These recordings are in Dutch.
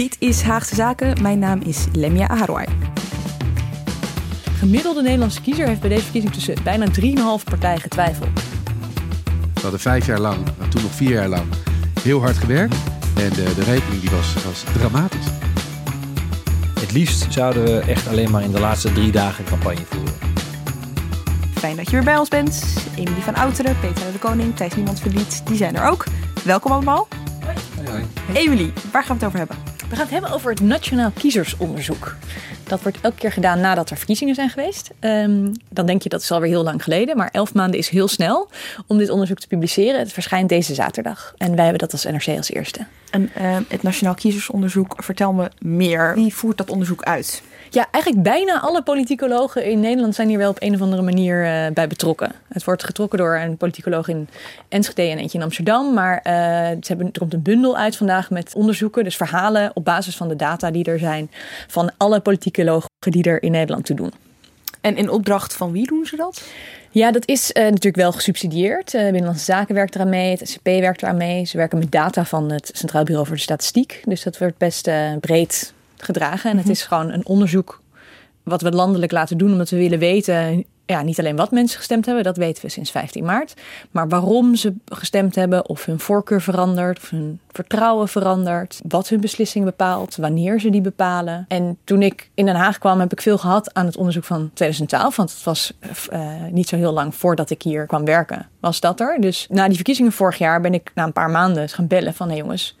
Dit is Haagse Zaken. Mijn naam is Lemia Aharwai. Gemiddelde Nederlandse kiezer heeft bij deze verkiezing tussen bijna 3,5 partijen getwijfeld. We hadden vijf jaar lang, nou, toen nog vier jaar lang, heel hard gewerkt. En de, de rekening die was, was dramatisch. Het liefst zouden we echt alleen maar in de laatste drie dagen campagne voeren. Fijn dat je weer bij ons bent. Emilie van Outeren, Peter de Koning, Thijs Niemand Verliet, die zijn er ook. Welkom allemaal. Hoi. Emilie, waar gaan we het over hebben? We gaan het hebben over het Nationaal Kiezersonderzoek. Dat wordt elke keer gedaan nadat er verkiezingen zijn geweest. Ehm, dan denk je dat is alweer heel lang geleden, maar elf maanden is heel snel om dit onderzoek te publiceren. Het verschijnt deze zaterdag en wij hebben dat als NRC als eerste. En uh, het Nationaal Kiezersonderzoek, vertel me meer. Wie voert dat onderzoek uit? Ja, eigenlijk bijna alle politicologen in Nederland zijn hier wel op een of andere manier uh, bij betrokken. Het wordt getrokken door een politicoloog in Enschede en eentje in Amsterdam. Maar uh, ze hebben, er komt een bundel uit vandaag met onderzoeken, dus verhalen op basis van de data die er zijn van alle politicologen die er in Nederland toe doen. En in opdracht van wie doen ze dat? Ja, dat is uh, natuurlijk wel gesubsidieerd. Uh, Binnenlandse Zaken werkt eraan mee, het SCP werkt eraan mee. Ze werken met data van het Centraal Bureau voor de Statistiek. Dus dat wordt best uh, breed gedragen. En het is gewoon een onderzoek wat we landelijk laten doen, omdat we willen weten. Ja, niet alleen wat mensen gestemd hebben, dat weten we sinds 15 maart. Maar waarom ze gestemd hebben, of hun voorkeur verandert, of hun vertrouwen verandert, wat hun beslissing bepaalt, wanneer ze die bepalen. En toen ik in Den Haag kwam, heb ik veel gehad aan het onderzoek van 2012. Want het was uh, niet zo heel lang voordat ik hier kwam werken, was dat er. Dus na die verkiezingen vorig jaar ben ik na een paar maanden gaan bellen van... hé hey jongens,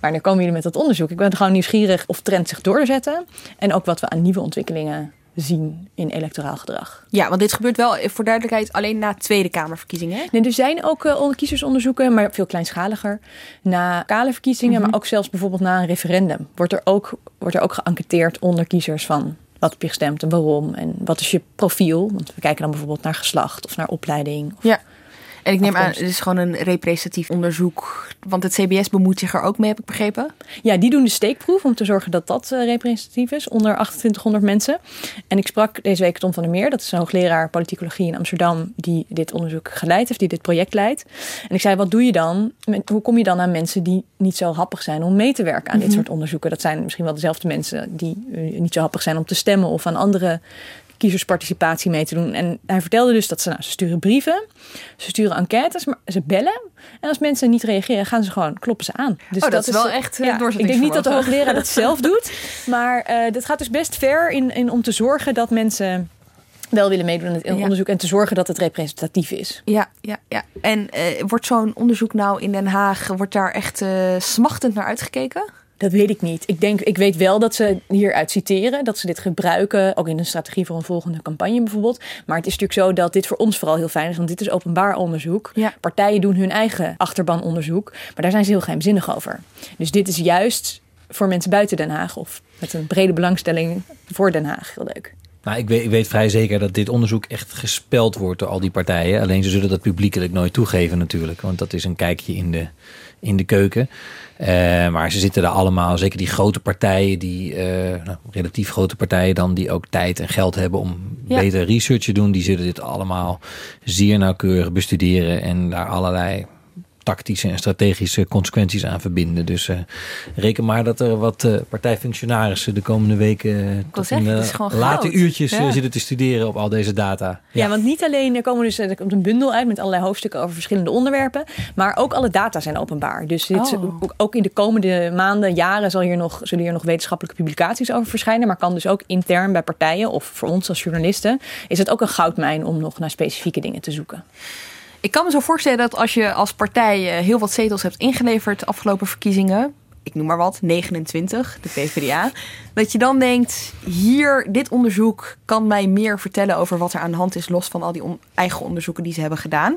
Wanneer komen jullie met dat onderzoek? Ik ben gewoon nieuwsgierig of trends zich doorzetten. En ook wat we aan nieuwe ontwikkelingen zien in electoraal gedrag. Ja, want dit gebeurt wel voor duidelijkheid alleen na Tweede Kamerverkiezingen. Hè? Nee, er zijn ook uh, kiezersonderzoeken, maar veel kleinschaliger. Na kale verkiezingen, mm -hmm. maar ook zelfs bijvoorbeeld na een referendum. Wordt er ook, wordt er ook geënquêteerd onder kiezers van wat heb je gestemd en waarom. En wat is je profiel? Want we kijken dan bijvoorbeeld naar geslacht of naar opleiding. Of ja. En ik neem aan, het is gewoon een representatief onderzoek. Want het CBS bemoeit zich er ook mee, heb ik begrepen. Ja, die doen de steekproef om te zorgen dat dat uh, representatief is onder 2800 mensen. En ik sprak deze week Tom van der Meer, dat is een hoogleraar politicologie in Amsterdam, die dit onderzoek geleid heeft, die dit project leidt. En ik zei, wat doe je dan? Hoe kom je dan aan mensen die niet zo happig zijn om mee te werken aan mm -hmm. dit soort onderzoeken? Dat zijn misschien wel dezelfde mensen die uh, niet zo happig zijn om te stemmen of aan andere kiezersparticipatie mee te doen. En hij vertelde dus dat ze, nou, ze sturen brieven, ze sturen enquêtes, maar ze bellen. En als mensen niet reageren, gaan ze gewoon kloppen ze aan. Dus oh, dat, dat is wel echt uh, ja, Ik denk niet dat de hoogleraar dat zelf doet, maar uh, dat gaat dus best ver in, in om te zorgen dat mensen wel willen meedoen aan het ja. onderzoek en te zorgen dat het representatief is. Ja, ja, ja. En uh, wordt zo'n onderzoek nou in Den Haag, wordt daar echt smachtend naar uitgekeken? Dat weet ik niet. Ik, denk, ik weet wel dat ze hieruit citeren, dat ze dit gebruiken, ook in een strategie voor een volgende campagne bijvoorbeeld. Maar het is natuurlijk zo dat dit voor ons vooral heel fijn is, want dit is openbaar onderzoek. Ja. Partijen doen hun eigen achterbanonderzoek, maar daar zijn ze heel geheimzinnig over. Dus dit is juist voor mensen buiten Den Haag of met een brede belangstelling voor Den Haag heel leuk. Nou, ik weet, ik weet vrij zeker dat dit onderzoek echt gespeld wordt door al die partijen. Alleen ze zullen dat publiekelijk nooit toegeven natuurlijk, want dat is een kijkje in de, in de keuken. Uh, maar ze zitten er allemaal, zeker die grote partijen, die uh, nou, relatief grote partijen dan, die ook tijd en geld hebben om ja. beter research te doen, die zullen dit allemaal zeer nauwkeurig bestuderen en daar allerlei tactische en strategische consequenties aan verbinden. Dus uh, reken maar dat er wat uh, partijfunctionarissen de komende weken tot zeggen, in de late goud. uurtjes Ja. uh, zitten te studeren op al deze data. Ja. ja, want niet alleen er komen dus er komt een bundel uit met allerlei hoofdstukken over verschillende onderwerpen, maar ook alle data zijn openbaar. Dus dit, Oh. ook, ook in de komende maanden, jaren zal hier nog, zullen hier nog wetenschappelijke publicaties over verschijnen, maar kan dus ook intern bij partijen of voor ons als journalisten is het ook een goudmijn om nog naar specifieke dingen te zoeken. Ik kan me zo voorstellen dat als je als partij eh, heel wat zetels hebt ingeleverd de afgelopen verkiezingen, ik noem maar wat, 29, de PvdA, dat je dan denkt, hier, dit onderzoek kan mij meer vertellen over wat er aan de hand is, los van al die eigen onderzoeken die ze hebben gedaan.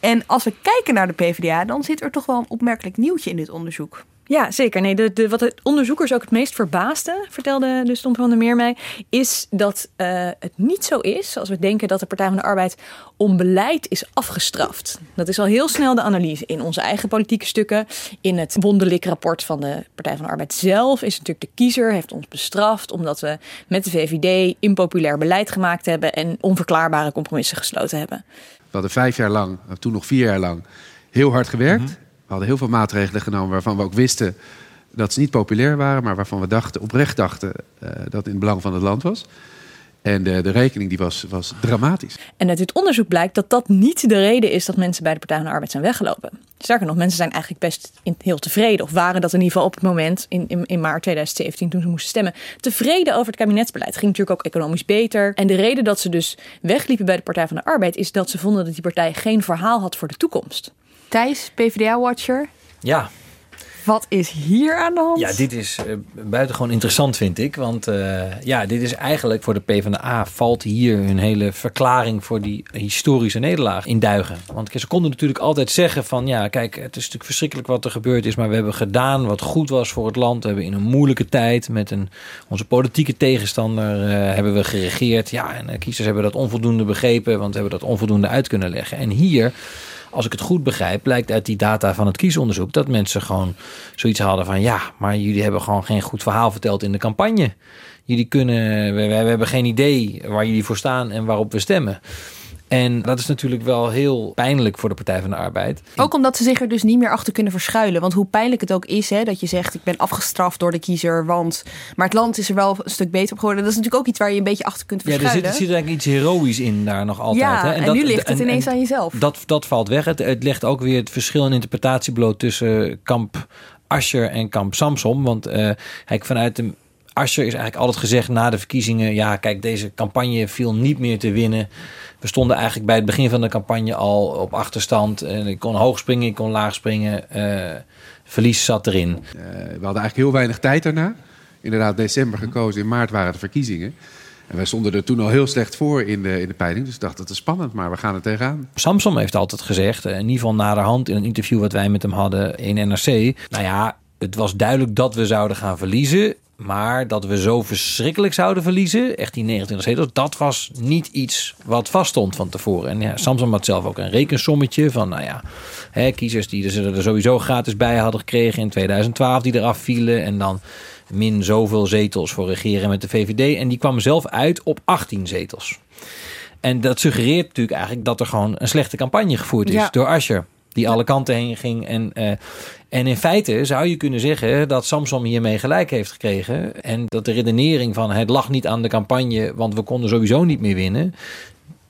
En als we kijken naar de PvdA, dan zit er toch wel een opmerkelijk nieuwtje in dit onderzoek. Ja, zeker. Nee, de, de, wat de onderzoekers ook het meest verbaasde, vertelde de Stom van der Meer mij, is dat uh, het niet zo is als we denken dat de Partij van de Arbeid om beleid is afgestraft. Dat is al heel snel de analyse in onze eigen politieke stukken. In het wonderlijk rapport van de Partij van de Arbeid zelf is natuurlijk de kiezer heeft ons bestraft omdat we met de VVD impopulair beleid gemaakt hebben en onverklaarbare compromissen gesloten hebben. We hadden vijf jaar lang, toen nog vier jaar lang, heel hard gewerkt. Mhm. Hadden heel veel maatregelen genomen waarvan we ook wisten dat ze niet populair waren, maar waarvan we dachten, oprecht dachten uh, dat het in het belang van het land was. En de, de rekening die was, was dramatisch. En uit dit onderzoek blijkt dat dat niet de reden is dat mensen bij de Partij van de Arbeid zijn weggelopen. Sterker nog, mensen zijn eigenlijk best heel tevreden. Of waren dat in ieder geval op het moment in, in, in maart 2017 toen ze moesten stemmen. Tevreden over het kabinetsbeleid. Ging natuurlijk ook economisch beter. En de reden dat ze dus wegliepen bij de Partij van de Arbeid is dat ze vonden dat die partij geen verhaal had voor de toekomst. Thijs, PvdA-watcher. Ja, wat is hier aan de hand? Ja, dit is uh, buitengewoon interessant, vind ik. Want uh, ja, dit is eigenlijk voor de PvdA valt hier hun hele verklaring voor die historische nederlaag in duigen. Want ze konden natuurlijk altijd zeggen van ja, kijk, het is natuurlijk verschrikkelijk wat er gebeurd is, maar we hebben gedaan wat goed was voor het land. We hebben in een moeilijke tijd met een, onze politieke tegenstander uh, hebben we geregeerd. Ja, en kiezers hebben dat onvoldoende begrepen, want we hebben dat onvoldoende uit kunnen leggen. En hier als ik het goed begrijp, blijkt uit die data van het kiesonderzoek dat mensen gewoon zoiets hadden van ja, maar jullie hebben gewoon geen goed verhaal verteld in de campagne. Jullie kunnen, we, we hebben geen idee waar jullie voor staan en waarop we stemmen. En dat is natuurlijk wel heel pijnlijk voor de Partij van de Arbeid. Ook omdat ze zich er dus niet meer achter kunnen verschuilen. Want hoe pijnlijk het ook is hè, dat je zegt: ik ben afgestraft door de kiezer. Want. Maar het land is er wel een stuk beter op geworden. Dat is natuurlijk ook iets waar je een beetje achter kunt verschuilen. Ja, er zit, er zit eigenlijk iets heroïs in daar nog altijd. Ja, hè? En, en nu ligt het ineens aan jezelf. Dat, dat valt weg. Het, het legt ook weer het verschil in interpretatie bloot tussen kamp Ascher en kamp Samsom. Want uh, kijk, vanuit de Ascher is eigenlijk altijd gezegd na de verkiezingen: ja, kijk, deze campagne viel niet meer te winnen. We stonden eigenlijk bij het begin van de campagne al op achterstand. En ik kon hoog springen, ik kon laag springen. Uh, verlies zat erin. Uh, we hadden eigenlijk heel weinig tijd daarna. Inderdaad, december gekozen, in maart waren de verkiezingen. En wij stonden er toen al heel slecht voor in de, in de peiling. Dus ik dacht, het is spannend, maar we gaan er tegenaan. Samson heeft altijd gezegd, in ieder geval naderhand in een interview wat wij met hem hadden in NRC. Nou ja, het was duidelijk dat we zouden gaan verliezen. Maar dat we zo verschrikkelijk zouden verliezen, echt die 29 zetels, dat was niet iets wat vaststond van tevoren. En ja, Samson had zelf ook een rekensommetje van, nou ja, hè, kiezers die er, er sowieso gratis bij hadden gekregen in 2012, die eraf vielen. En dan min zoveel zetels voor regeren met de VVD. En die kwam zelf uit op 18 zetels. En dat suggereert natuurlijk eigenlijk dat er gewoon een slechte campagne gevoerd is door Asscher. Die alle kanten heen ging. En, uh, en in feite zou je kunnen zeggen dat Samsung hiermee gelijk heeft gekregen. En dat de redenering van het lag niet aan de campagne, want we konden sowieso niet meer winnen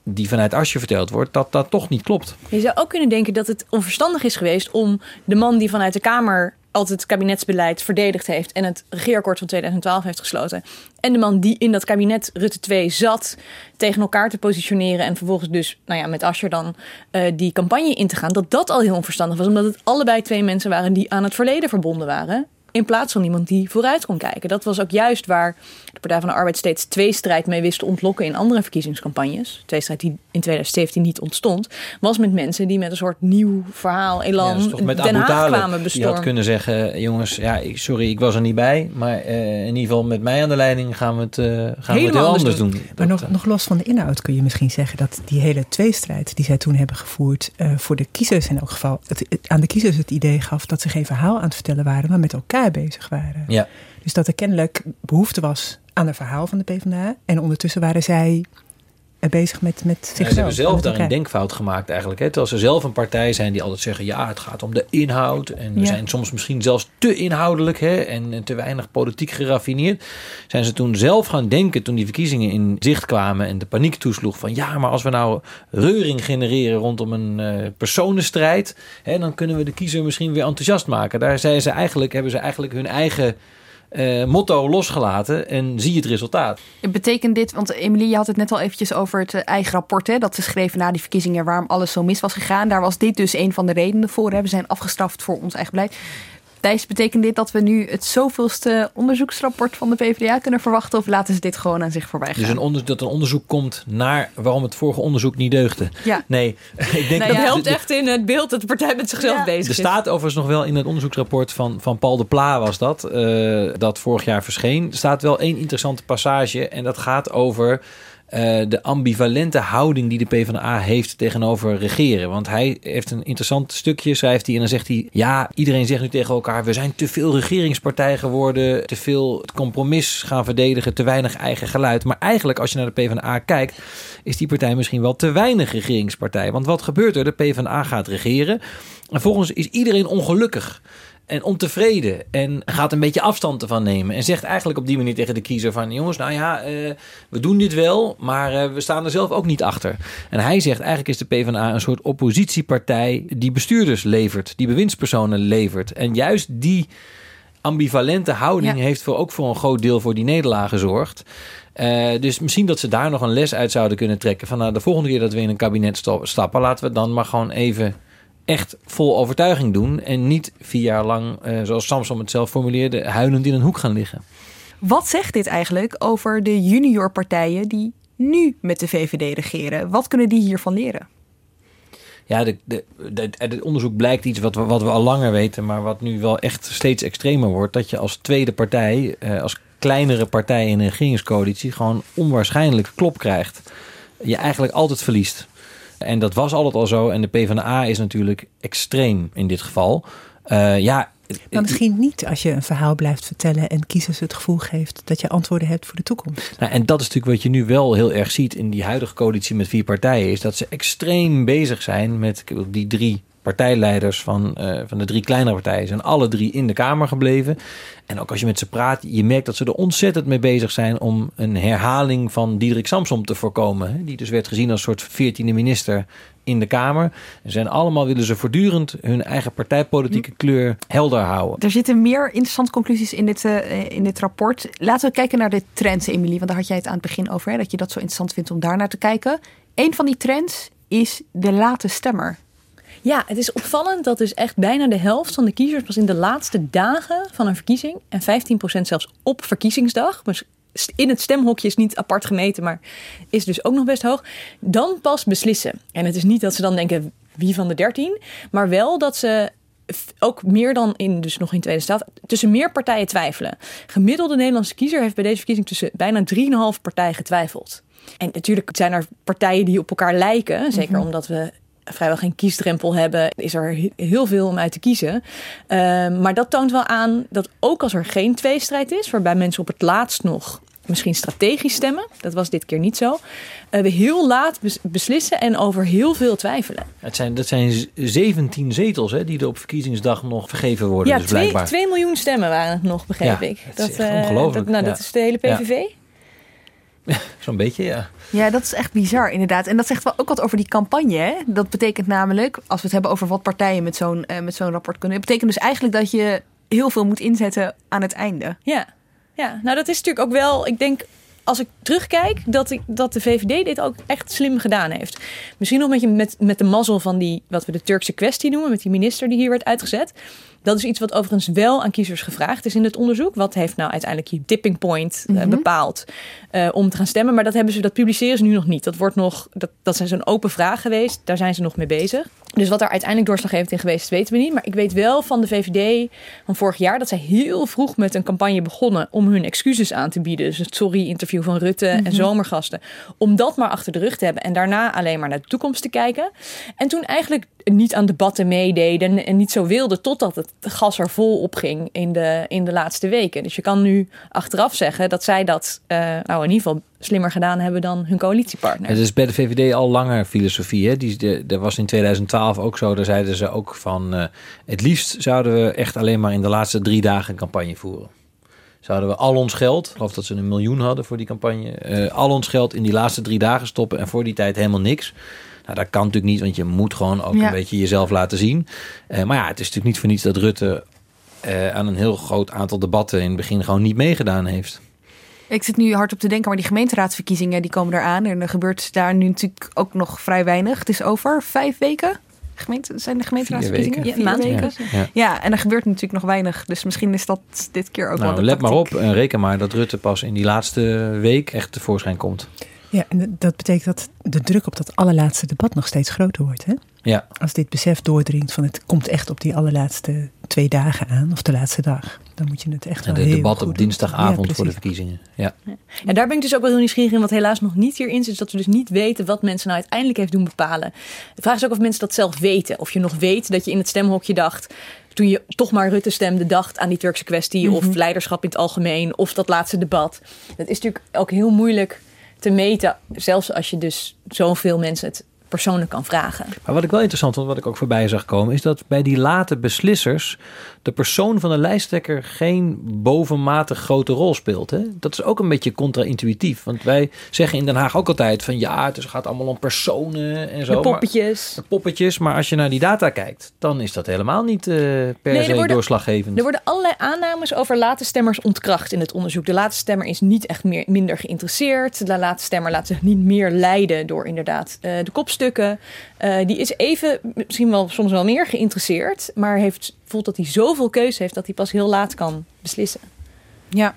die vanuit Asje verteld wordt, dat dat toch niet klopt. Je zou ook kunnen denken dat het onverstandig is geweest om de man die vanuit de Kamer altijd het kabinetsbeleid verdedigd heeft en het regeerakkoord van 2012 heeft gesloten. En de man die in dat kabinet Rutte 2 zat, tegen elkaar te positioneren en vervolgens dus, nou ja, met Ascher dan uh, die campagne in te gaan. Dat dat al heel onverstandig was, omdat het allebei twee mensen waren die aan het verleden verbonden waren. In plaats van iemand die vooruit kon kijken. Dat was ook juist waar de Partij van de Arbeid steeds twee strijd mee wist te ontlokken in andere verkiezingscampagnes. Twee strijd die in 2017 niet ontstond. Was met mensen die met een soort nieuw verhaal, elan, ja, met Den Haag kwamen bestormen. Je had kunnen zeggen, jongens, ja, sorry, ik was er niet bij. Maar uh, in ieder geval met mij aan de leiding gaan we het, uh, gaan we het heel anders doen. doen. Maar nog, nog los van de inhoud kun je misschien zeggen dat die hele tweestrijd die zij toen hebben gevoerd, uh, voor de kiezers in elk geval, het, het, aan de kiezers het idee gaf dat ze geen verhaal aan het vertellen waren, maar met elkaar bezig waren. Ja. Dus dat er kennelijk behoefte was aan een verhaal van de PvdA. En ondertussen waren zij bezig met, met zichzelf. Ja, ze hebben zelf daar een denkfout gemaakt eigenlijk. Hè? Terwijl ze zelf een partij zijn die altijd zeggen... ja, het gaat om de inhoud. En we ja. zijn soms misschien zelfs te inhoudelijk... Hè? En te weinig politiek geraffineerd. Zijn ze toen zelf gaan denken... toen die verkiezingen in zicht kwamen... en de paniek toesloeg van... ja, maar als we nou reuring genereren rondom een uh, personenstrijd... Hè, dan kunnen we de kiezer misschien weer enthousiast maken. Daar zijn ze eigenlijk, hebben ze eigenlijk hun eigen uh, motto losgelaten en zie het resultaat. Betekent dit, want Emilie, je had het net al eventjes over het eigen rapport, hè, dat ze schreven na die verkiezingen waarom alles zo mis was gegaan. Daar was dit dus een van de redenen voor. We zijn afgestraft voor ons eigen beleid. Thijs, betekent dit dat we nu het zoveelste onderzoeksrapport van de PvdA kunnen verwachten? Of laten ze dit gewoon aan zich voorbij gaan? Dus een onder, dat een onderzoek komt naar waarom het vorige onderzoek niet deugde. Ja. Nee, ik denk Nou, dat helpt echt in het beeld dat de partij met zichzelf Ja. bezig Er is. staat overigens nog wel in het onderzoeksrapport van, van Paul de Pla was dat, eh, dat vorig jaar verscheen. Er staat wel één interessante passage en dat gaat over eh, de ambivalente houding die de PvdA heeft tegenover regeren. Want hij heeft een interessant stukje, schrijft hij, en dan zegt hij... ja, iedereen zegt nu tegen elkaar, we zijn te veel regeringspartij geworden... te veel het compromis gaan verdedigen, te weinig eigen geluid. Maar eigenlijk, als je naar de PvdA kijkt... is die partij misschien wel te weinig regeringspartij. Want wat gebeurt er? De PvdA gaat regeren... En volgens is iedereen ongelukkig en ontevreden en gaat een beetje afstand ervan nemen. En zegt eigenlijk op die manier tegen de kiezer van... jongens, nou ja, eh, we doen dit wel, maar eh, we staan er zelf ook niet achter. En hij zegt eigenlijk is de PvdA een soort oppositiepartij... die bestuurders levert, die bewindspersonen levert. En juist die ambivalente houding Ja. heeft voor, ook voor een groot deel voor die nederlaag gezorgd. Eh, dus misschien dat ze daar nog een les uit zouden kunnen trekken. Van nou, de volgende keer dat we in een kabinet sta- stappen, laten we dan maar gewoon even echt vol overtuiging doen. En niet vier jaar lang, eh, zoals Samson het zelf formuleerde, huilend in een hoek gaan liggen. Wat zegt dit eigenlijk over de juniorpartijen die nu met de VVD regeren? Wat kunnen die hiervan leren? Ja, de, de, de- uit het onderzoek blijkt iets wat we, wat we al langer weten, maar wat nu wel echt steeds extremer wordt. Dat je als tweede partij, eh, als kleinere partij in een regeringscoalitie, gewoon onwaarschijnlijk klop krijgt. Je eigenlijk altijd verliest. En dat was altijd al zo. En de PvdA is natuurlijk extreem in dit geval. Eh, ja, Maar misschien niet als je een verhaal blijft vertellen en kiezers het gevoel geeft dat je antwoorden hebt voor de toekomst. Nou, en dat is natuurlijk wat je nu wel heel erg ziet in die huidige coalitie met vier partijen. Is dat ze extreem bezig zijn met die drie partijleiders van, eh, van de drie kleinere partijen. Zijn alle drie in de Kamer gebleven. En ook als je met ze praat, je merkt dat ze er ontzettend mee bezig zijn om een herhaling van Diederik Samsom te voorkomen. Die dus werd gezien als soort veertiende minister in de Kamer. En zijn allemaal willen ze voortdurend hun eigen partijpolitieke kleur helder houden. Er zitten meer interessante conclusies in dit, eh, in dit rapport. Laten we kijken naar de trends, Emilie. Want daar had jij het aan het begin over. Hè, dat je dat zo interessant vindt om daar naar te kijken. Een van die trends is de late stemmer. Ja, het is opvallend dat dus echt bijna de helft van de kiezers pas in de laatste dagen van een verkiezing en 15% zelfs op verkiezingsdag, dus in het stemhokje is niet apart gemeten, maar is dus ook nog best hoog, dan pas beslissen. En het is niet dat ze dan denken wie van de 13, maar wel dat ze ook meer dan in, dus nog in tweede staat, tussen meer partijen twijfelen. Gemiddelde Nederlandse kiezer heeft bij deze verkiezing tussen bijna 3,5 partijen getwijfeld. En natuurlijk zijn er partijen die op elkaar lijken, zeker omdat we vrijwel geen kiesdrempel hebben, is er he- heel veel om uit te kiezen. Ehm, maar dat toont wel aan dat ook als er geen tweestrijd is, waarbij mensen op het laatst nog misschien strategisch stemmen, dat was dit keer niet zo, eh, we heel laat bes- beslissen en over heel veel twijfelen. Het zijn, dat zijn z- 17 zetels hè, die er op verkiezingsdag nog vergeven worden. Ja, dus 2 blijkbaar. miljoen stemmen waren het nog, begreep Ja, ik. het is eh, ongelooflijk, Dat, nou, ja. dat is de hele Ja. Zo'n beetje, ja. Ja, dat is echt bizar inderdaad. En dat zegt wel ook wat over die campagne. Hè? Dat betekent namelijk, als we het hebben over wat partijen met zo'n eh, met zo'n rapport kunnen... Het betekent dus eigenlijk dat je heel veel moet inzetten aan het einde. Ja. ja, nou dat is natuurlijk ook wel, ik denk, als ik terugkijk, dat, ik, dat de VVD dit ook echt slim gedaan heeft. Misschien nog met, met, met de mazzel van die, wat we de Turkse kwestie noemen, met die minister die hier werd uitgezet. Dat is iets wat overigens wel aan kiezers gevraagd is in het onderzoek. Wat heeft nou uiteindelijk je tipping point eh, bepaald eh, om te gaan stemmen? Maar dat, hebben ze, dat publiceren ze nu nog niet. Dat, wordt nog, dat, dat zijn zo'n open vraag geweest. Daar zijn ze nog mee bezig. Dus wat daar uiteindelijk doorslaggevend in geweest is, weten we niet. Maar ik weet wel van de VVD van vorig jaar dat zij heel vroeg met een campagne begonnen om hun excuses aan te bieden. Dus het sorry-interview van Rutte en zomergasten. Om dat maar achter de rug te hebben en daarna alleen maar naar de toekomst te kijken. En toen eigenlijk niet aan debatten meededen en niet zo wilden totdat het gas er vol op ging in de, in de laatste weken. Dus je kan nu achteraf zeggen dat zij dat eh, nou in ieder geval slimmer gedaan hebben dan hun coalitiepartner. Het is bij de VVD al langer filosofie. Hè? Die, de, dat was in 2012 ook zo. Daar zeiden ze ook van... eh, het liefst zouden we echt alleen maar in de laatste drie dagen een campagne voeren. Zouden we al ons geld, ik geloof dat ze een miljoen hadden voor die campagne... eh, al ons geld in die laatste drie dagen stoppen en voor die tijd helemaal niks... Nou, dat kan natuurlijk niet, want je moet gewoon ook Ja. een beetje jezelf laten zien. Eh, maar ja, het is natuurlijk niet voor niets dat Rutte eh, aan een heel groot aantal debatten in het begin gewoon niet meegedaan heeft. Ik zit nu hard op te denken, maar die gemeenteraadsverkiezingen die komen eraan. En er gebeurt daar nu natuurlijk ook nog vrij weinig. Het is over vijf weken. Gemeente, zijn de gemeenteraadsverkiezingen? Vier Vier weken. weken. Ja, Ja. Ja, en er gebeurt natuurlijk nog weinig. Dus misschien is dat dit keer ook wel Nou, de let maar op en reken maar dat Rutte pas in die laatste week echt tevoorschijn komt. Ja, en dat betekent dat de druk op dat allerlaatste debat nog steeds groter wordt. Hè? Ja, Als dit besef doordringt van het komt echt op die allerlaatste twee dagen aan, of de laatste dag, dan moet je het echt en wel de heel debat goed op dinsdagavond Ja, voor de verkiezingen. Ja. En daar ben ik dus ook wel heel nieuwsgierig in, wat helaas nog niet hierin zit, is dat we dus niet weten wat mensen nou uiteindelijk heeft doen bepalen. De vraag is ook of mensen dat zelf weten. Of je nog weet dat je in het stemhokje dacht, toen je toch maar Rutte stemde, dacht aan die Turkse kwestie, of leiderschap in het algemeen, of dat laatste debat. Dat is natuurlijk ook heel moeilijk te meten, zelfs als je dus zoveel mensen het persoonlijk kan vragen. Maar wat ik wel interessant vond, wat ik ook voorbij zag komen, is dat bij die late beslissers de persoon van de lijsttrekker geen bovenmatig grote rol speelt. Hè? Dat is ook een beetje contra-intuïtief. Want wij zeggen in Den Haag ook altijd van ja, het gaat allemaal om personen en zo. De maar- poppetjes. de poppetjes, maar als je naar die data kijkt, dan is dat helemaal niet eh, per er se worden- doorslaggevend. Er worden allerlei aannames over late stemmers ontkracht in het onderzoek. De late stemmer is niet echt meer, minder geïnteresseerd. De late stemmer laat zich niet meer leiden door inderdaad eh, de kopstukken. Eh, die is even, misschien wel soms wel meer geïnteresseerd, maar heeft, voelt dat hij zoveel keuze heeft dat hij pas heel laat kan beslissen. Ja.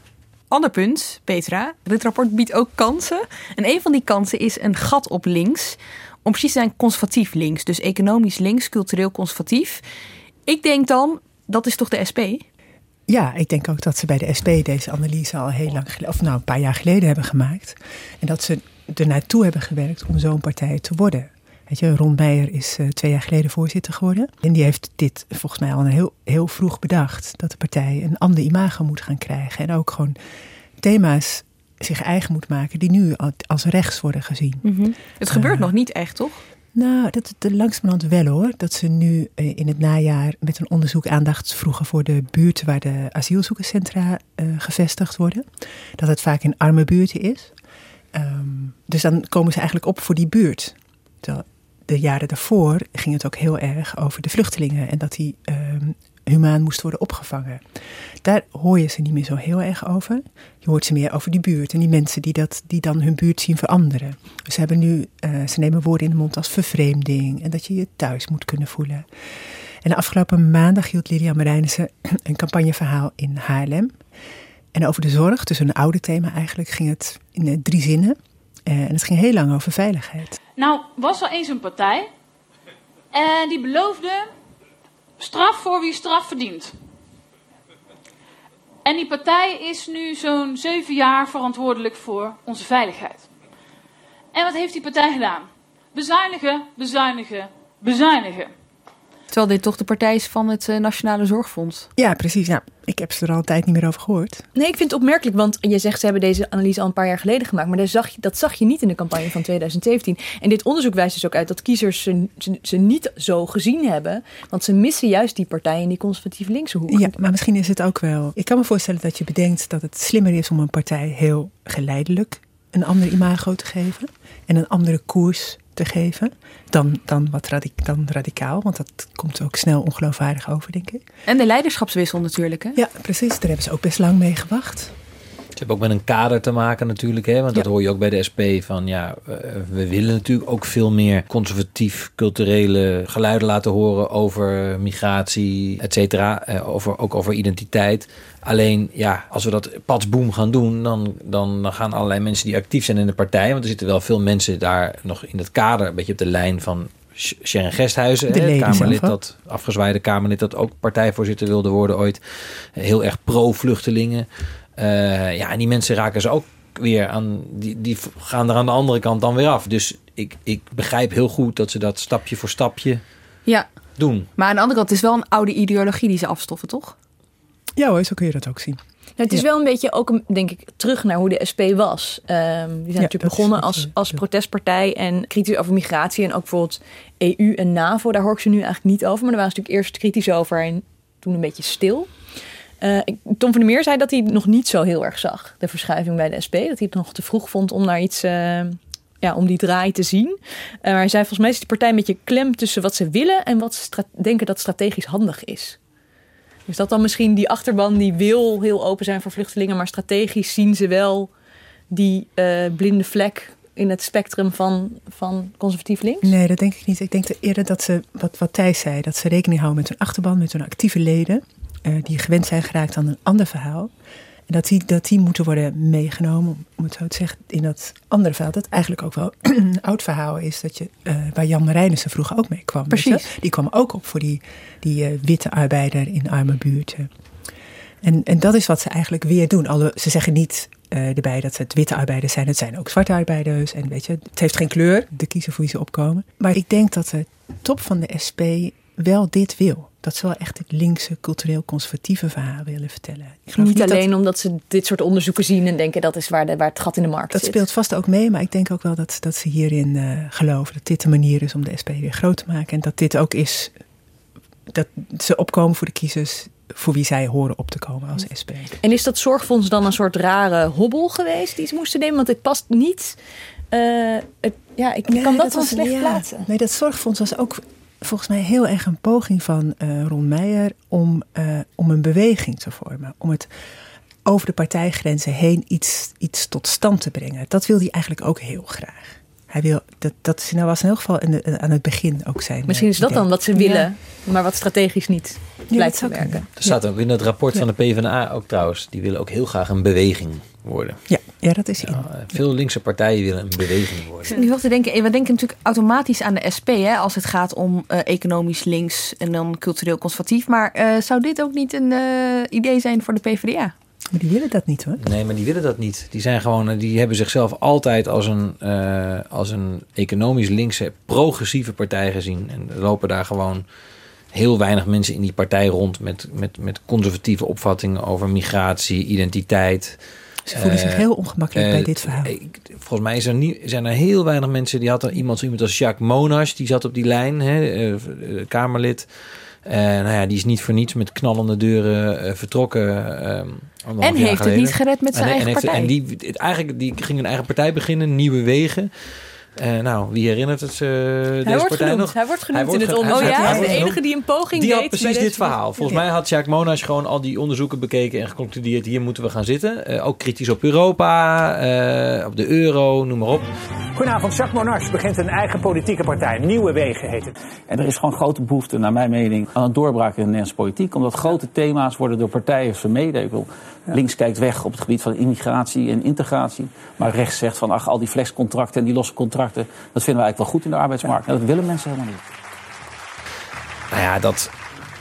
Ander punt, Petra. Dit rapport biedt ook kansen. En een van die kansen is een gat op links. Om precies te zijn conservatief links. Dus economisch links, cultureel conservatief. Ik denk dan, dat is toch de SP? Ja, ik denk ook dat ze bij de SP deze analyse al heel lang geleden, of nou een paar jaar geleden hebben gemaakt. En dat ze er naartoe hebben gewerkt om zo'n partij te worden. Weet je, Ron Meijer is eh, twee jaar geleden voorzitter geworden. En die heeft dit volgens mij al heel, heel vroeg bedacht. Dat de partij een ander imago moet gaan krijgen. En ook gewoon thema's zich eigen moet maken die nu al- als rechts worden gezien. Het gebeurt Eh. nog niet echt, toch? Nou, dat de langzamerhand wel hoor. Dat ze nu eh, in het najaar met een onderzoek aandacht vroegen voor de buurten waar de asielzoekerscentra gevestigd worden. Dat het vaak in arme buurten is. Ehm, dus dan komen ze eigenlijk op voor die buurt. Terwijl de jaren daarvoor ging het ook heel erg over de vluchtelingen en dat die ehm, humaan moest worden opgevangen. Daar hoor je ze niet meer zo heel erg over. Je hoort ze meer over die buurt en die mensen die, dat, die dan hun buurt zien veranderen. Ze, hebben nu, eh, ze nemen woorden in de mond als vervreemding en dat je je thuis moet kunnen voelen. En de afgelopen maandag hield Lilian Marijnissen een campagneverhaal in Haarlem. En over de zorg, dus een oude thema eigenlijk, ging het in eh, drie zinnen. Eh, en het ging heel lang over veiligheid. Nou, was er eens een partij. En die beloofde straf voor wie straf verdient. En die partij is nu zo'n zeven jaar verantwoordelijk voor onze veiligheid. En wat heeft die partij gedaan? Bezuinigen, bezuinigen, bezuinigen. Terwijl dit toch de partij is van het eh, Nationale Zorgfonds. Ja, precies. Nou, ik heb ze er al een tijd niet meer over gehoord. Nee, ik vind het opmerkelijk, want je zegt ze hebben deze analyse al een paar jaar geleden gemaakt, maar daar zag je, dat zag je niet in de campagne van 2017. En dit onderzoek wijst dus ook uit dat kiezers ze, ze, ze niet zo gezien hebben, want ze missen juist die partij in die conservatief linkse hoek. Ja, maar misschien is het ook wel. Ik kan me voorstellen dat je bedenkt dat het slimmer is om een partij heel geleidelijk een ander imago te geven en een andere koers te geven dan, dan wat radi- dan radicaal. Want dat komt ook snel ongeloofwaardig over, denk ik. En de leiderschapswissel natuurlijk, hè? Ja, precies. Daar hebben ze ook best lang mee gewacht. Ze hebben ook met een kader te maken natuurlijk. Hè? Want dat hoor je ook bij de SP. Van ja, eh, we willen natuurlijk ook veel meer conservatief culturele geluiden laten horen over migratie, et cetera. Eh, over, ook over identiteit. Alleen ja, als we dat patsboom gaan doen, dan, dan, gaan allerlei mensen die actief zijn in de partij. Want er zitten wel veel mensen daar nog in het kader, een beetje op de lijn van Sh- Sharon Gesthuizen, De het Kamerlid zelf dat afgezwaaide Kamerlid dat ook partijvoorzitter wilde worden ooit. Heel erg pro-vluchtelingen. Eh, ja, en die mensen raken ze ook weer aan, die, die gaan er aan de andere kant dan weer af. Dus ik, ik begrijp heel goed dat ze dat stapje voor stapje Ja. doen. Maar aan de andere kant, het is wel een oude ideologie die ze afstoffen, toch? Ja hoor, zo kun je dat ook zien. Nou, het is Ja. wel een beetje ook, een- denk ik, terug naar hoe de SP was. Ehm, die zijn natuurlijk is begonnen als, als protestpartij en kritisch over migratie. En ook bijvoorbeeld EU en NAVO, daar hoor ik ze nu eigenlijk niet over. Maar daar waren ze natuurlijk eerst kritisch over en toen een beetje stil. Eh, Tom van der Meer zei dat hij het nog niet zo heel erg zag, de verschuiving bij de SP. Dat hij het nog te vroeg vond om naar iets, eh, ja, om die draai te zien. Eh, maar hij zei, volgens mij is die partij een beetje klem tussen wat ze willen en wat ze denken dat strategisch handig is. Dus dat dan misschien die achterban die wil heel open zijn voor vluchtelingen, maar strategisch zien ze wel die blinde vlek in het spectrum van, van conservatief links? Nee, dat denk ik niet. Ik denk eerder dat ze, wat, wat Thijs zei, dat ze rekening houden met hun achterban, met hun actieve leden, uh, die gewend zijn geraakt aan een ander verhaal. En dat die, dat die moeten worden meegenomen, om het zo te zeggen, in dat andere verhaal. Dat eigenlijk ook wel een oud verhaal is, dat je, uh, waar Jan Marijnissen vroeger ook mee kwam. Precies. Die kwam ook op voor die, die uh, witte arbeider in arme buurten. En, en dat is wat ze eigenlijk weer doen. Alle, ze zeggen niet uh, erbij dat het witte arbeiders zijn. Het zijn ook zwarte arbeiders. En weet je, het heeft geen kleur, de kiezer voor wie ze opkomen. Maar ik denk dat de top van de SP wel dit wil. Dat ze wel echt het linkse, cultureel-conservatieve verhaal willen vertellen. Ik niet, niet alleen dat, omdat ze dit soort onderzoeken zien en denken dat is waar, de, waar het gat in de markt dat zit. Dat speelt vast ook mee, maar ik denk ook wel dat, dat ze hierin uh, geloven. Dat dit de manier is om de SP weer groot te maken. En dat dit ook is dat ze opkomen voor de kiezers voor wie zij horen op te komen als SP. En is dat zorgfonds dan een soort rare hobbel geweest die ze moesten nemen? Want het past niet. Uh, het, ja, ik nee, kan dat, wel slecht ja. plaatsen. Nee, dat zorgfonds was ook volgens mij heel erg een poging van uh, Ron Meijer om, uh, om een beweging te vormen. Om het over de partijgrenzen heen iets, iets tot stand te brengen. Dat wil hij eigenlijk ook heel graag. Hij wil, dat, dat nou was in elk geval in de, aan het begin ook zijn. Misschien is dat idee. dan wat ze willen, ja. maar wat strategisch niet Ja, blijkt te werken. Er staat ook in het rapport van de PvdA ook trouwens. Die willen ook heel graag een beweging worden. Ja, ja dat is in. Ja, veel linkse partijen willen een beweging worden. Nu te denken, we denken natuurlijk automatisch aan de SP hè, als het gaat om uh, economisch links en dan cultureel conservatief. Maar uh, zou dit ook niet een uh, idee zijn voor de PvdA? Maar die willen dat niet hoor. Nee, maar die willen dat niet. Die zijn gewoon, die hebben zichzelf altijd als een, uh, als een economisch linkse, progressieve partij gezien. En er lopen daar gewoon heel weinig mensen in die partij rond met, met, met conservatieve opvattingen over migratie, identiteit. Ze voelen zich heel ongemakkelijk bij dit verhaal. Ik, volgens mij is er niet, zijn er heel weinig mensen. Die had er iemand, zo iemand als Jacques Monash, die zat op die lijn, hè, uh, Kamerlid. Uh, nou ja, die is niet voor niets met knallende deuren uh, vertrokken. Uh, en heeft het niet gered met zijn en, eigen en partij. En die, eigenlijk, die ging een eigen partij beginnen, Nieuwe Wegen. Uh, nou, wie herinnert het uh, hij deze wordt partij genoemd, nog? Hij wordt genoemd hij in het onderzoek. hij, Oh ja, hij, de enige die een poging die deed. had precies dit verhaal. Volgens ja. mij had Jacques Monash gewoon al die onderzoeken bekeken en geconcludeerd... hier moeten we gaan zitten. Uh, ook kritisch op Europa, uh, op de euro, noem maar op. Goedenavond, Jacques Monash begint een eigen politieke partij. Nieuwe Wegen heet het. En er is gewoon grote behoefte, naar mijn mening, aan een doorbraak in de Nederlandse politiek. Omdat grote thema's worden door partijen vermeden. Ik wil, ja. links kijkt weg op het gebied van immigratie en integratie. Maar rechts zegt van, ach, al die flexcontracten en die losse contracten... dat vinden we eigenlijk wel goed in de arbeidsmarkt. En dat willen mensen helemaal niet. Nou ja, dat,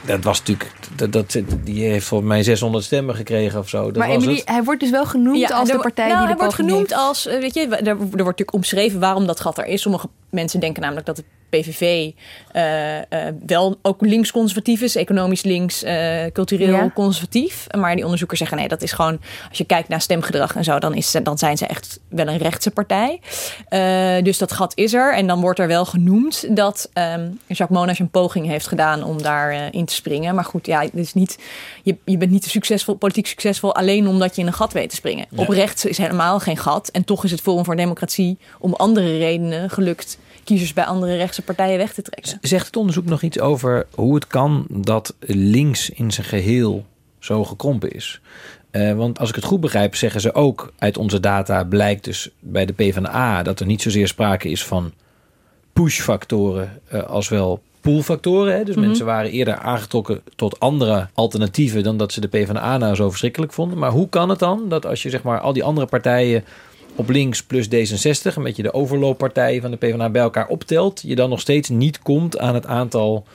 dat was natuurlijk. Dat, dat, die heeft volgens mij 600 stemmen gekregen of zo. Dat maar was het. hij wordt dus wel genoemd Ja, als de partij nou, die de hij wordt genoemd heeft. als, eh, weet je, er, er wordt natuurlijk omschreven waarom dat gat er is. Sommige mensen denken namelijk dat de PVV uh, uh, wel ook links-conservatief is, economisch links, uh, cultureel Ja. conservatief. Maar die onderzoekers zeggen nee, dat is gewoon, als je kijkt naar stemgedrag en zo, dan, is, dan zijn ze echt wel een rechtse partij. Uh, dus dat gat is er. En dan wordt er wel genoemd dat um, Jacques Monash een poging heeft gedaan om daarin in te springen. Maar goed, ja, niet, je, je bent niet succesvol, politiek succesvol alleen omdat je in een gat weet te springen. Ja. Op rechts is helemaal geen gat. En toch is het Forum voor Democratie om andere redenen gelukt kiezers bij andere rechtse partijen weg te trekken. Zegt het onderzoek nog iets over hoe het kan dat links in zijn geheel zo gekrompen is? Uh, want als ik het goed begrijp, zeggen ze ook uit onze data blijkt dus bij de PvdA dat er niet zozeer sprake is van push-factoren uh, als wel pull-factoren. Hè? Dus Mhm. mensen waren eerder aangetrokken tot andere alternatieven dan dat ze de PvdA nou zo verschrikkelijk vonden. Maar hoe kan het dan dat als je zeg maar al die andere partijen op links plus D66, een beetje de overlooppartijen van de PvdA bij elkaar optelt, je dan nog steeds niet komt aan het aantal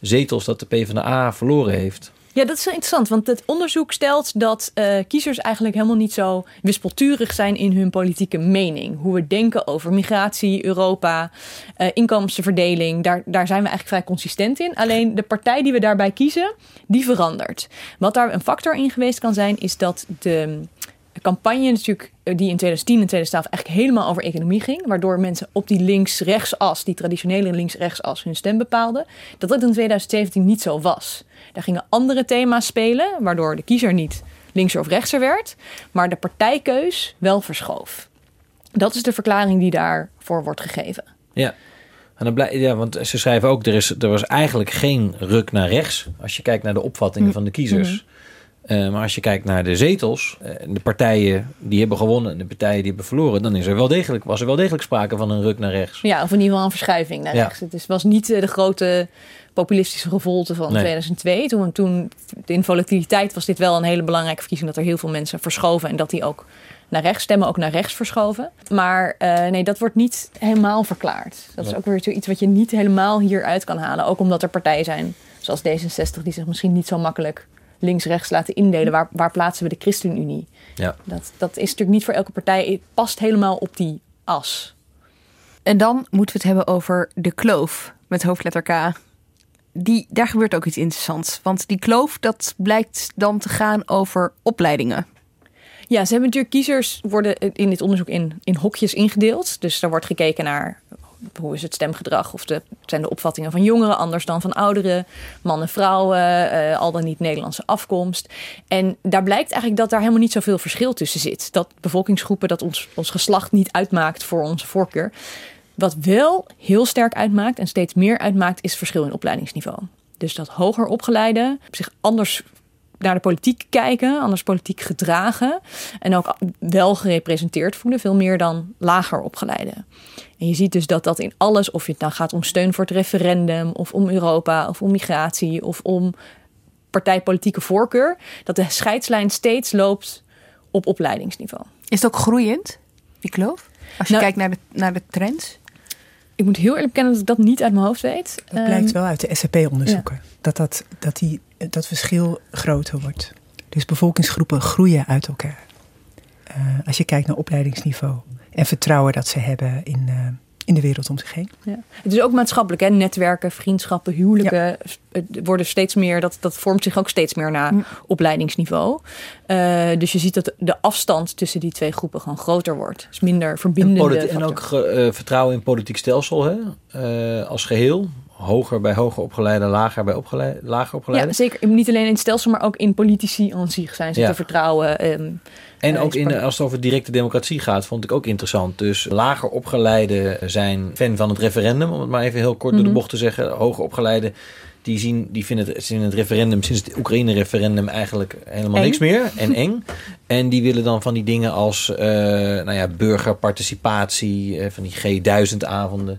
zetels dat de PvdA verloren heeft. Ja, dat is interessant, want het onderzoek stelt dat uh, kiezers eigenlijk helemaal niet zo wispelturig zijn in hun politieke mening. Hoe we denken over migratie, Europa, uh, inkomstenverdeling, daar, daar zijn we eigenlijk vrij consistent in. Alleen de partij die we daarbij kiezen, die verandert. Wat daar een factor in geweest kan zijn, is dat de campagne natuurlijk eh, die in 2010 en 2012 eigenlijk helemaal over economie ging, waardoor mensen op die links-rechtsas, die traditionele links-rechtsas, hun stem bepaalden, dat dat in 2017 niet zo was. Daar gingen andere thema's spelen, waardoor de kiezer niet linkser of rechtser werd, maar de partijkeus wel verschoof. Dat is de verklaring die daarvoor wordt gegeven. Ja. En dan blij, ja, want ze schrijven ook, er, is, er was eigenlijk geen ruk naar rechts. Als je kijkt naar de opvattingen van de kiezers. Eh, maar als je kijkt naar de zetels, eh, de partijen die hebben gewonnen en de partijen die hebben verloren, dan is er wel degelijk, was er wel degelijk sprake van een ruk naar rechts. Ja, of in ieder geval een verschuiving naar Ja. rechts. Het is- was niet eh, de grote populistische revolte van Nee. 2002. Toen, toen in volatiliteit was dit wel een hele belangrijke verkiezing... dat er heel veel mensen verschoven en dat die ook naar rechts stemmen, ook naar rechts verschoven. Maar eh, nee, dat wordt niet helemaal verklaard. Dat is ook weer zoiets wat je niet helemaal hieruit kan halen. Ook omdat er partijen zijn, zoals D66, die zich misschien niet zo makkelijk links-rechts laten indelen. Waar, waar plaatsen we de ChristenUnie? Ja. Dat, dat is natuurlijk niet voor elke partij. Het past helemaal op die as. En dan moeten we het hebben over de kloof met hoofdletter K. Die, daar gebeurt ook iets interessants. Want die kloof, dat blijkt dan te gaan over opleidingen. Ja, ze hebben natuurlijk kiezers worden in dit onderzoek in, in hokjes ingedeeld. Dus daar wordt gekeken naar hoe is het stemgedrag of de, zijn de opvattingen van jongeren anders dan van ouderen, mannen, vrouwen, eh, al dan niet Nederlandse afkomst. En daar blijkt eigenlijk dat daar helemaal niet zoveel verschil tussen zit. Dat bevolkingsgroepen, dat ons, ons geslacht niet uitmaakt voor onze voorkeur. Wat wel heel sterk uitmaakt en steeds meer uitmaakt, is verschil in opleidingsniveau. Dus dat hoger opgeleiden zich anders naar de politiek kijken, anders politiek gedragen en ook wel gerepresenteerd voelen, veel meer dan lager opgeleiden. En je ziet dus dat dat in alles, of het nou gaat om steun voor het referendum, of om Europa, of om migratie, of om partijpolitieke voorkeur, dat de scheidslijn steeds loopt op opleidingsniveau. Is het ook groeiend, die kloof? Als je Nou- kijkt naar de, naar de trends. Ik moet heel eerlijk bekennen dat ik dat niet uit mijn hoofd weet. Dat blijkt Ehm, wel uit de SCP-onderzoeken. Dat, dat, dat, die, dat verschil groter wordt. Dus bevolkingsgroepen groeien uit elkaar. Eh, als je kijkt naar opleidingsniveau en vertrouwen dat ze hebben in, eh, in de wereld om zich heen. Ja. Het is ook maatschappelijk, hè? netwerken, vriendschappen, huwelijken het worden steeds meer, dat, dat vormt zich ook steeds meer naar opleidingsniveau. Eh, dus je ziet dat de afstand tussen die twee groepen gewoon groter wordt. Dus minder En, verbindende en ook ge- eh, vertrouwen in politiek stelsel hè? Eh, als geheel. Hoger bij hoger opgeleide, lager bij opgeleide, lager opgeleide. Ja, zeker. Niet alleen in het stelsel, maar ook in politici aan zich zijn ze Ja. te vertrouwen. ehm, En eh, ook in, sprak- als het over directe democratie gaat, vond ik ook interessant. Dus lager opgeleide zijn fan van het referendum, om het maar even heel kort door Mhm. de bocht te zeggen. Hoger opgeleide, die, zien, die vinden het, zien het referendum, sinds het Oekraïne-referendum, eigenlijk helemaal Eng. niks meer. En eng. En die willen dan van die dingen als eh, nou ja, burgerparticipatie, eh, van die G1000-avonden.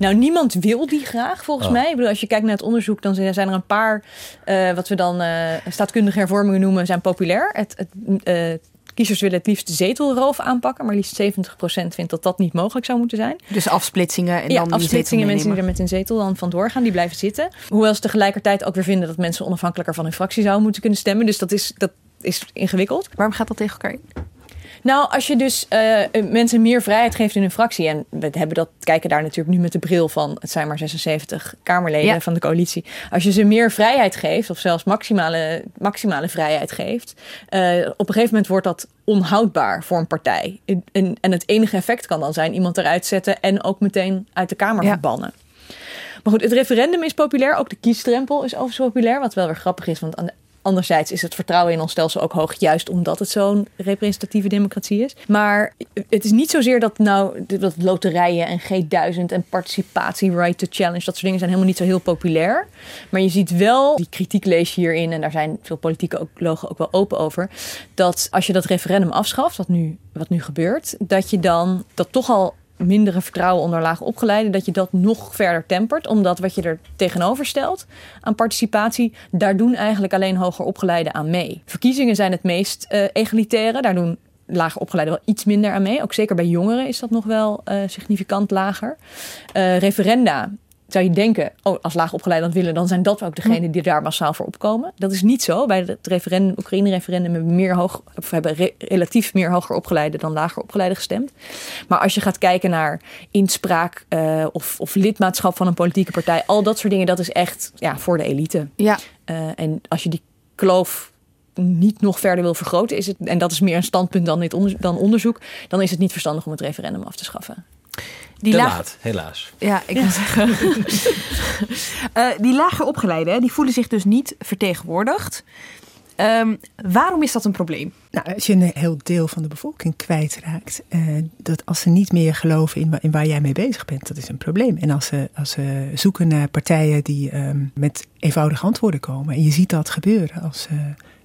Nou, niemand wil die graag, volgens Oh. mij. Ik bedoel, als je kijkt naar het onderzoek, dan zijn er een paar, eh, wat we dan eh, staatkundige hervormingen noemen, zijn populair. Het, het, eh, kiezers willen het liefst zetelroof aanpakken, maar liefst 70% vindt dat dat niet mogelijk zou moeten zijn. Dus afsplitsingen en ja, dan die afsplitsingen, mensen die er met een zetel dan vandoor gaan, die blijven zitten. Hoewel ze tegelijkertijd ook weer vinden dat mensen onafhankelijker van hun fractie zouden moeten kunnen stemmen. Dus dat is, dat is ingewikkeld. Waarom gaat dat tegen elkaar in? Nou, als je dus eh, mensen meer vrijheid geeft in hun fractie. En we hebben dat, kijken daar natuurlijk nu met de bril van. Het zijn maar 76 Kamerleden Ja. van de coalitie. Als je ze meer vrijheid geeft, of zelfs maximale, maximale vrijheid geeft. eh, op een gegeven moment wordt dat onhoudbaar voor een partij. En, en het enige effect kan dan zijn iemand eruit zetten. en ook meteen uit de Kamer Ja. verbannen. Maar goed, het referendum is populair. Ook de kiesdrempel is overigens populair. Wat wel weer grappig is, want aan de- anderzijds is het vertrouwen in ons stelsel ook hoog. Juist omdat het zo'n representatieve democratie is. Maar het is niet zozeer dat nou dat loterijen en G1000 en participatie, right to challenge, dat soort dingen zijn helemaal niet zo heel populair. Maar je ziet wel, die kritiek lees je hierin, en daar zijn veel politieke logen ook wel open over, dat als je dat referendum afschaft, wat nu, wat nu gebeurt, dat je dan dat toch al mindere vertrouwen onder laag opgeleiden, dat je dat nog verder tempert. Omdat wat je er tegenover stelt aan participatie, daar doen eigenlijk alleen hoger opgeleiden aan mee. Verkiezingen zijn het meest eh, egalitaire, daar doen lager opgeleiden wel iets minder aan mee. Ook zeker bij jongeren is dat nog wel eh, significant lager. Eh, referenda zou je denken, oh, als laag opgeleid dat willen, dan zijn dat ook degenen die daar massaal voor opkomen. Dat is niet zo. Bij het referendum, Oekraïne-referendum hebben, meer hoog, of hebben re- relatief meer hoger opgeleiden dan lager opgeleiden gestemd. Maar als je gaat kijken naar inspraak eh, of, of lidmaatschap van een politieke partij, al dat soort dingen, dat is echt ja, voor de elite. Ja, Eh, en als je die kloof niet nog verder wil vergroten, is het, en dat is meer een standpunt dan, dit onderzoek, dan onderzoek, dan is het niet verstandig om het referendum af te schaffen. Die Te laag- laat, helaas. Ja, ik wil zeggen. Eh, die lager opgeleiden, hè, die voelen zich dus niet vertegenwoordigd. Ehm, waarom is dat een probleem? Nou, als je een heel deel van de bevolking kwijtraakt, eh, dat als ze niet meer geloven in, in waar jij mee bezig bent, dat is een probleem. En als ze, als ze zoeken naar partijen die ehm, met eenvoudige antwoorden komen, en je ziet dat gebeuren als eh,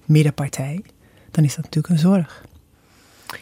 middenpartij, dan is dat natuurlijk een zorg.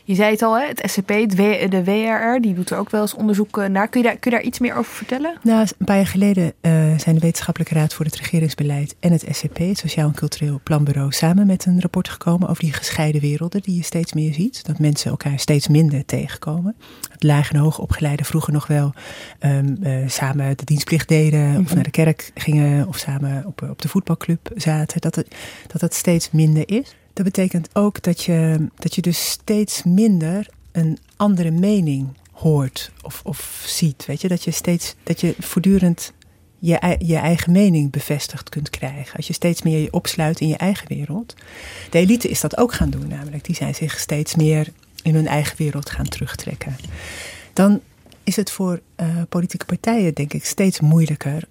Je zei het al, hè? het SCP, het w, de WRR, die doet er ook wel eens onderzoek eh, naar. Kun je daar, kun je daar iets meer over vertellen? Nou, een paar jaar geleden uh, zijn de Wetenschappelijke Raad voor het Regeringsbeleid en het SCP, het Sociaal en Cultureel Planbureau, samen met een rapport gekomen over die gescheiden werelden die je steeds meer ziet. Dat mensen elkaar steeds minder tegenkomen. Het laag en hoog opgeleide vroeger nog wel um, uh, samen de dienstplicht deden, mm -hmm. of naar de kerk gingen, of samen op, op de voetbalclub zaten. Dat het, dat het steeds minder is. Dat betekent ook dat je, dat je dus steeds minder een andere mening hoort of, of ziet. Weet je? Dat je steeds dat je voortdurend je, je eigen mening bevestigd kunt krijgen. Als je steeds meer je opsluit in je eigen wereld. De elite is dat ook gaan doen, namelijk. Die zijn zich steeds meer in hun eigen wereld gaan terugtrekken. Dan is het voor uh, politieke partijen, denk ik, steeds moeilijker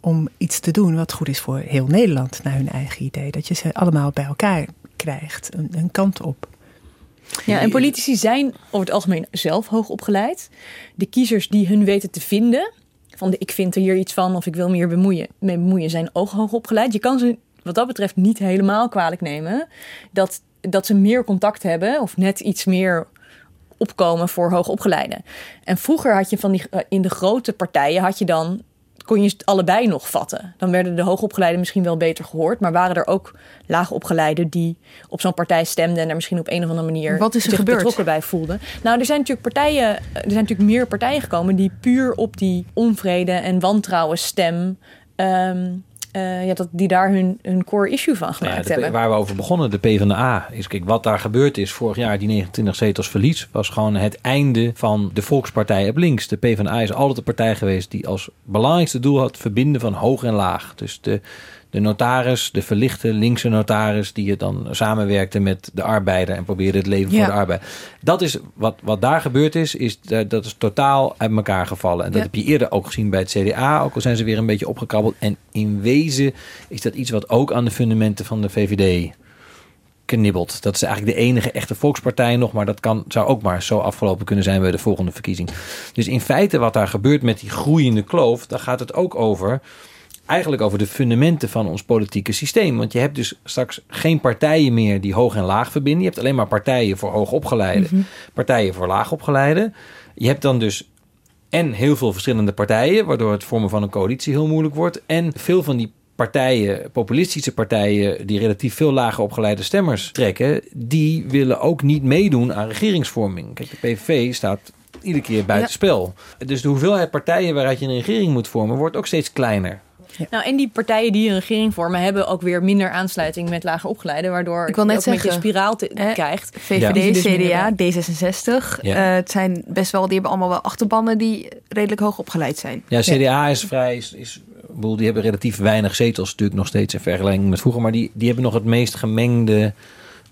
om iets te doen wat goed is voor heel Nederland, naar hun eigen idee. Dat je ze allemaal bij elkaar krijgt, een, een kant op. Ja, en politici zijn over het algemeen zelf hoog opgeleid. De kiezers die hun weten te vinden, van de, ik vind er hier iets van of ik wil me hier bemoeien, mee bemoeien, zijn ook hoog opgeleid. Je kan ze wat dat betreft niet helemaal kwalijk nemen dat, dat ze meer contact hebben of net iets meer opkomen voor hoogopgeleiden. En vroeger had je van die in de grote partijen had je dan kon je het allebei nog vatten. Dan werden de hoogopgeleiden misschien wel beter gehoord, maar waren er ook laagopgeleiden die op zo'n partij stemden en er misschien op een of andere manier Wat is er zich gebeurd? betrokken bij voelden. Nou, er zijn natuurlijk partijen, er zijn natuurlijk meer partijen gekomen die puur op die onvrede en wantrouwen stem. Um, uh, ja, dat die daar hun, hun core issue van gemaakt ja, de, hebben. Waar we over begonnen, de PvdA, is kijk, wat daar gebeurd is vorig jaar, die 29 zetels verlies, was gewoon het einde van de Volkspartij op links. De PvdA is altijd de partij geweest die als belangrijkste doel had verbinden van hoog en laag. Dus de, de notaris, de verlichte linkse notaris, die het dan samenwerkte met de arbeider en probeerde het leven Ja. voor de arbeider. Dat is wat, wat daar gebeurd is, is dat is totaal uit elkaar gevallen. En dat Ja. heb je eerder ook gezien bij het CDA, ook al zijn ze weer een beetje opgekrabbeld. En in wezen is dat iets wat ook aan de fundamenten van de VVD knibbelt. Dat is eigenlijk de enige echte volkspartij nog, maar dat kan, zou ook maar zo afgelopen kunnen zijn bij de volgende verkiezing. Dus in feite wat daar gebeurt met die groeiende kloof, daar gaat het ook over eigenlijk over de fundamenten van ons politieke systeem. Want je hebt dus straks geen partijen meer die hoog en laag verbinden. Je hebt alleen maar partijen voor hoogopgeleiden, partijen voor laagopgeleiden. Je hebt dan dus en heel veel verschillende partijen, waardoor het vormen van een coalitie heel moeilijk wordt. En veel van die partijen, populistische partijen, die relatief veel lager opgeleide stemmers trekken, die willen ook niet meedoen aan regeringsvorming. Kijk, de PVV staat iedere keer buitenspel. Dus de hoeveelheid partijen waaruit je een regering moet vormen, wordt ook steeds kleiner. Nou, en die partijen die een regering vormen, hebben ook weer minder aansluiting met lager opgeleiden, waardoor Ik wil net je ook een beetje spiraal te- krijgt. VVD, dus CDA, minder- D66. Ja. Eh, het zijn best wel, die hebben allemaal wel achterbannen die redelijk hoog opgeleid zijn. Ja, CDA is vrij. Is, is, ik bedoel, die hebben relatief weinig zetels, natuurlijk nog steeds in vergelijking met vroeger. Maar die, die hebben nog het meest gemengde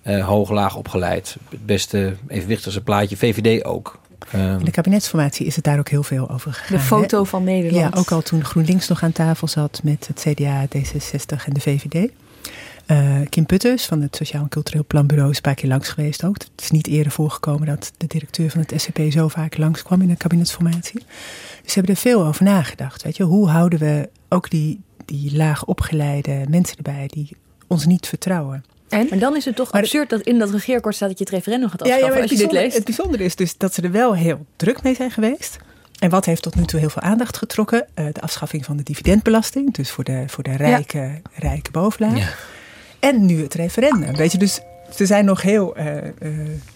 eh hoog-laag opgeleid. Het beste evenwichtigste plaatje. VVD ook. Ehm, In de kabinetsformatie is het daar ook heel veel over gegaan. De hè? foto van Nederland. Ja, ook al toen GroenLinks nog aan tafel zat met het CDA, D66 en de VVD. Eh, Kim Putters van het Sociaal en Cultureel Planbureau is een paar keer langs geweest ook. Het is niet eerder voorgekomen dat de directeur van het SCP zo vaak langskwam in de kabinetsformatie. Dus ze hebben er veel over nagedacht. Weet je? Hoe houden we ook die, die laag opgeleide mensen erbij die ons niet vertrouwen? Maar dan is het toch Maar- absurd dat in dat regeerakkoord staat dat je het referendum gaat afschaffen als je dit leest. het bijzondere is dus dat ze er wel heel druk mee zijn geweest. En wat heeft tot nu toe heel veel aandacht getrokken? Eh, de afschaffing van de dividendbelasting. Dus voor de, voor de rijke, rijke bovenlaag. Ja. En nu het referendum. Weet je, dus ze zijn nog heel eh, eh,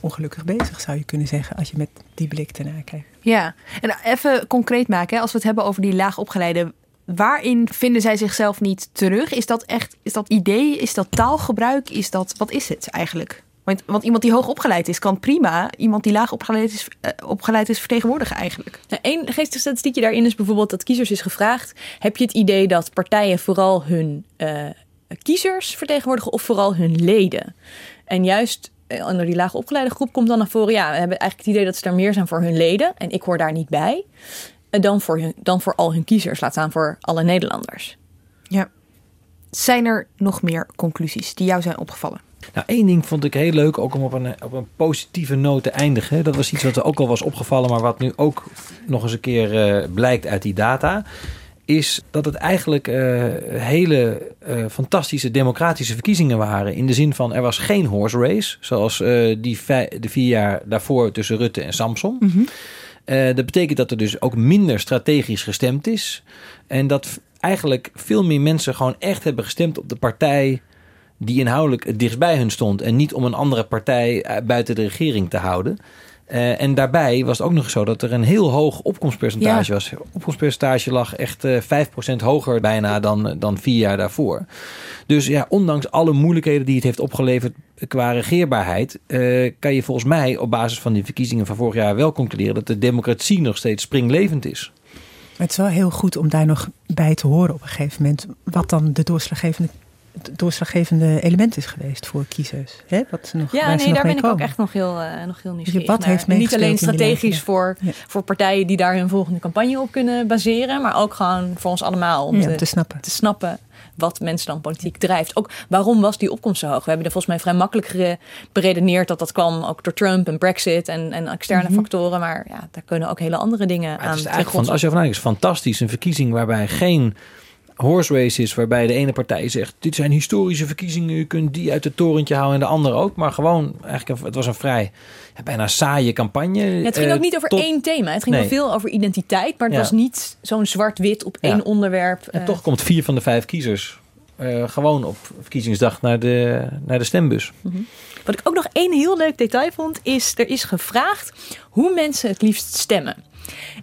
ongelukkig bezig, zou je kunnen zeggen, als je met die blik ernaar kijkt. Ja, en even concreet maken, hè, als we het hebben over die laag opgeleide. Waarin vinden zij zichzelf niet terug? Is dat echt, is dat idee, is dat taalgebruik, is dat, wat is het eigenlijk? Want, want iemand die hoog opgeleid is, kan prima iemand die laag opgeleid is, eh, opgeleid is vertegenwoordigen eigenlijk. Nou, Eén statistiekje daarin is bijvoorbeeld dat kiezers is gevraagd: heb je het idee dat partijen vooral hun eh, kiezers vertegenwoordigen of vooral hun leden? En juist eh, onder die laag opgeleide groep komt dan naar voren: ja, we hebben eigenlijk het idee dat ze er meer zijn voor hun leden en ik hoor daar niet bij. Eh, Dan voor, hun, dan voor al hun kiezers, laat staan voor alle Nederlanders. Ja. Zijn er nog meer conclusies die jou zijn opgevallen? Nou, één ding vond ik heel leuk, ook om op een, op een positieve noot te eindigen. Dat was iets wat er ook al was opgevallen, maar wat nu ook nog eens een keer eh, blijkt uit die data. is dat het eigenlijk uh, hele uh, fantastische democratische verkiezingen waren. In de zin van er was geen horse race, zoals uh, die de vier jaar daarvoor tussen Rutte en Samson. Mm -hmm. Dat betekent dat er dus ook minder strategisch gestemd is. En dat eigenlijk veel meer mensen gewoon echt hebben gestemd op de partij die inhoudelijk het dichtst bij hun stond. En niet om een andere partij buiten de regering te houden. Uh, en daarbij was het ook nog zo dat er een heel hoog opkomstpercentage ja. was. Opkomstpercentage lag echt uh, 5% hoger bijna dan, dan vier jaar daarvoor. Dus ja, ondanks alle moeilijkheden die het heeft opgeleverd qua regeerbaarheid, uh, kan je volgens mij op basis van die verkiezingen van vorig jaar wel concluderen dat de democratie nog steeds springlevend is. Het is wel heel goed om daar nog bij te horen op een gegeven moment. Wat dan de doorslaggevende doorslaggevende element is geweest voor kiezers. Hè? Wat nog, ja, nee, daar ben ik ook echt nog heel, uh, nog heel nieuwsgierig wat Heeft niet alleen strategisch voor, ja. voor partijen die daar hun volgende campagne op kunnen baseren, maar ook gewoon voor ons allemaal om ja, te, te, snappen. te snappen wat mensen dan politiek drijft. Ook waarom was die opkomst zo hoog? We hebben er volgens mij vrij makkelijk beredeneerd dat dat kwam ook door Trump en Brexit en, en externe mm -hmm. factoren. Maar ja, daar kunnen ook hele andere dingen maar aan. Het is eigenlijk van, als je vanuit is fantastisch. Een verkiezing waarbij geen horse races waarbij de ene partij zegt: dit zijn historische verkiezingen, u kunt die uit het torentje houden en de andere ook. Maar gewoon, eigenlijk, het was een vrij ja, bijna saaie campagne. Ja, het ging uh, ook niet over tot... één thema. Het ging Nee. wel veel over identiteit, maar het Ja. was niet zo'n zwart-wit op één onderwerp. En eh, toch komt vier van de vijf kiezers eh, gewoon op verkiezingsdag naar de, naar de stembus. Wat ik ook nog één heel leuk detail vond, is er is gevraagd hoe mensen het liefst stemmen.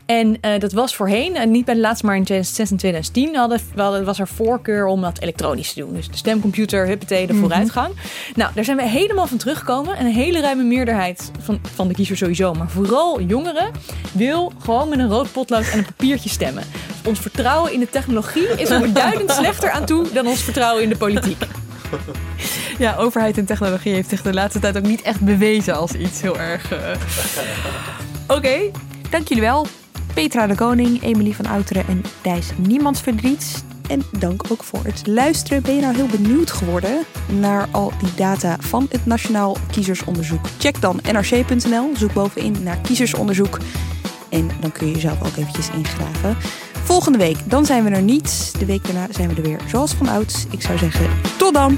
En eh, dat was voorheen, en niet bij de laatste, maar in 2006 en 2010 hadden, hadden- was er voorkeur om dat elektronisch te doen. Dus de stemcomputer, huppatee, de vooruitgang. Nou, daar zijn we helemaal van teruggekomen. En een hele ruime meerderheid van, van de kiezers sowieso, maar vooral jongeren, wil gewoon met een rood potlood en een papiertje stemmen. Ons vertrouwen in de technologie is er beduidend slechter aan toe dan ons vertrouwen in de politiek. Ja, overheid en technologie heeft zich de laatste tijd ook niet echt bewezen als iets heel erg. eh. Oké, dank jullie wel. Petra de Koning, Emilie van Outeren en Thijs Niemands Verdriet. En dank ook voor het luisteren. Ben je nou heel benieuwd geworden naar al die data van het Nationaal Kiezersonderzoek? Check dan nrc.nl, zoek bovenin naar kiezersonderzoek. En dan kun je jezelf ook eventjes ingraven. Volgende week, dan zijn we er niet. De week daarna zijn we er weer zoals van ouds. Ik zou zeggen, tot dan!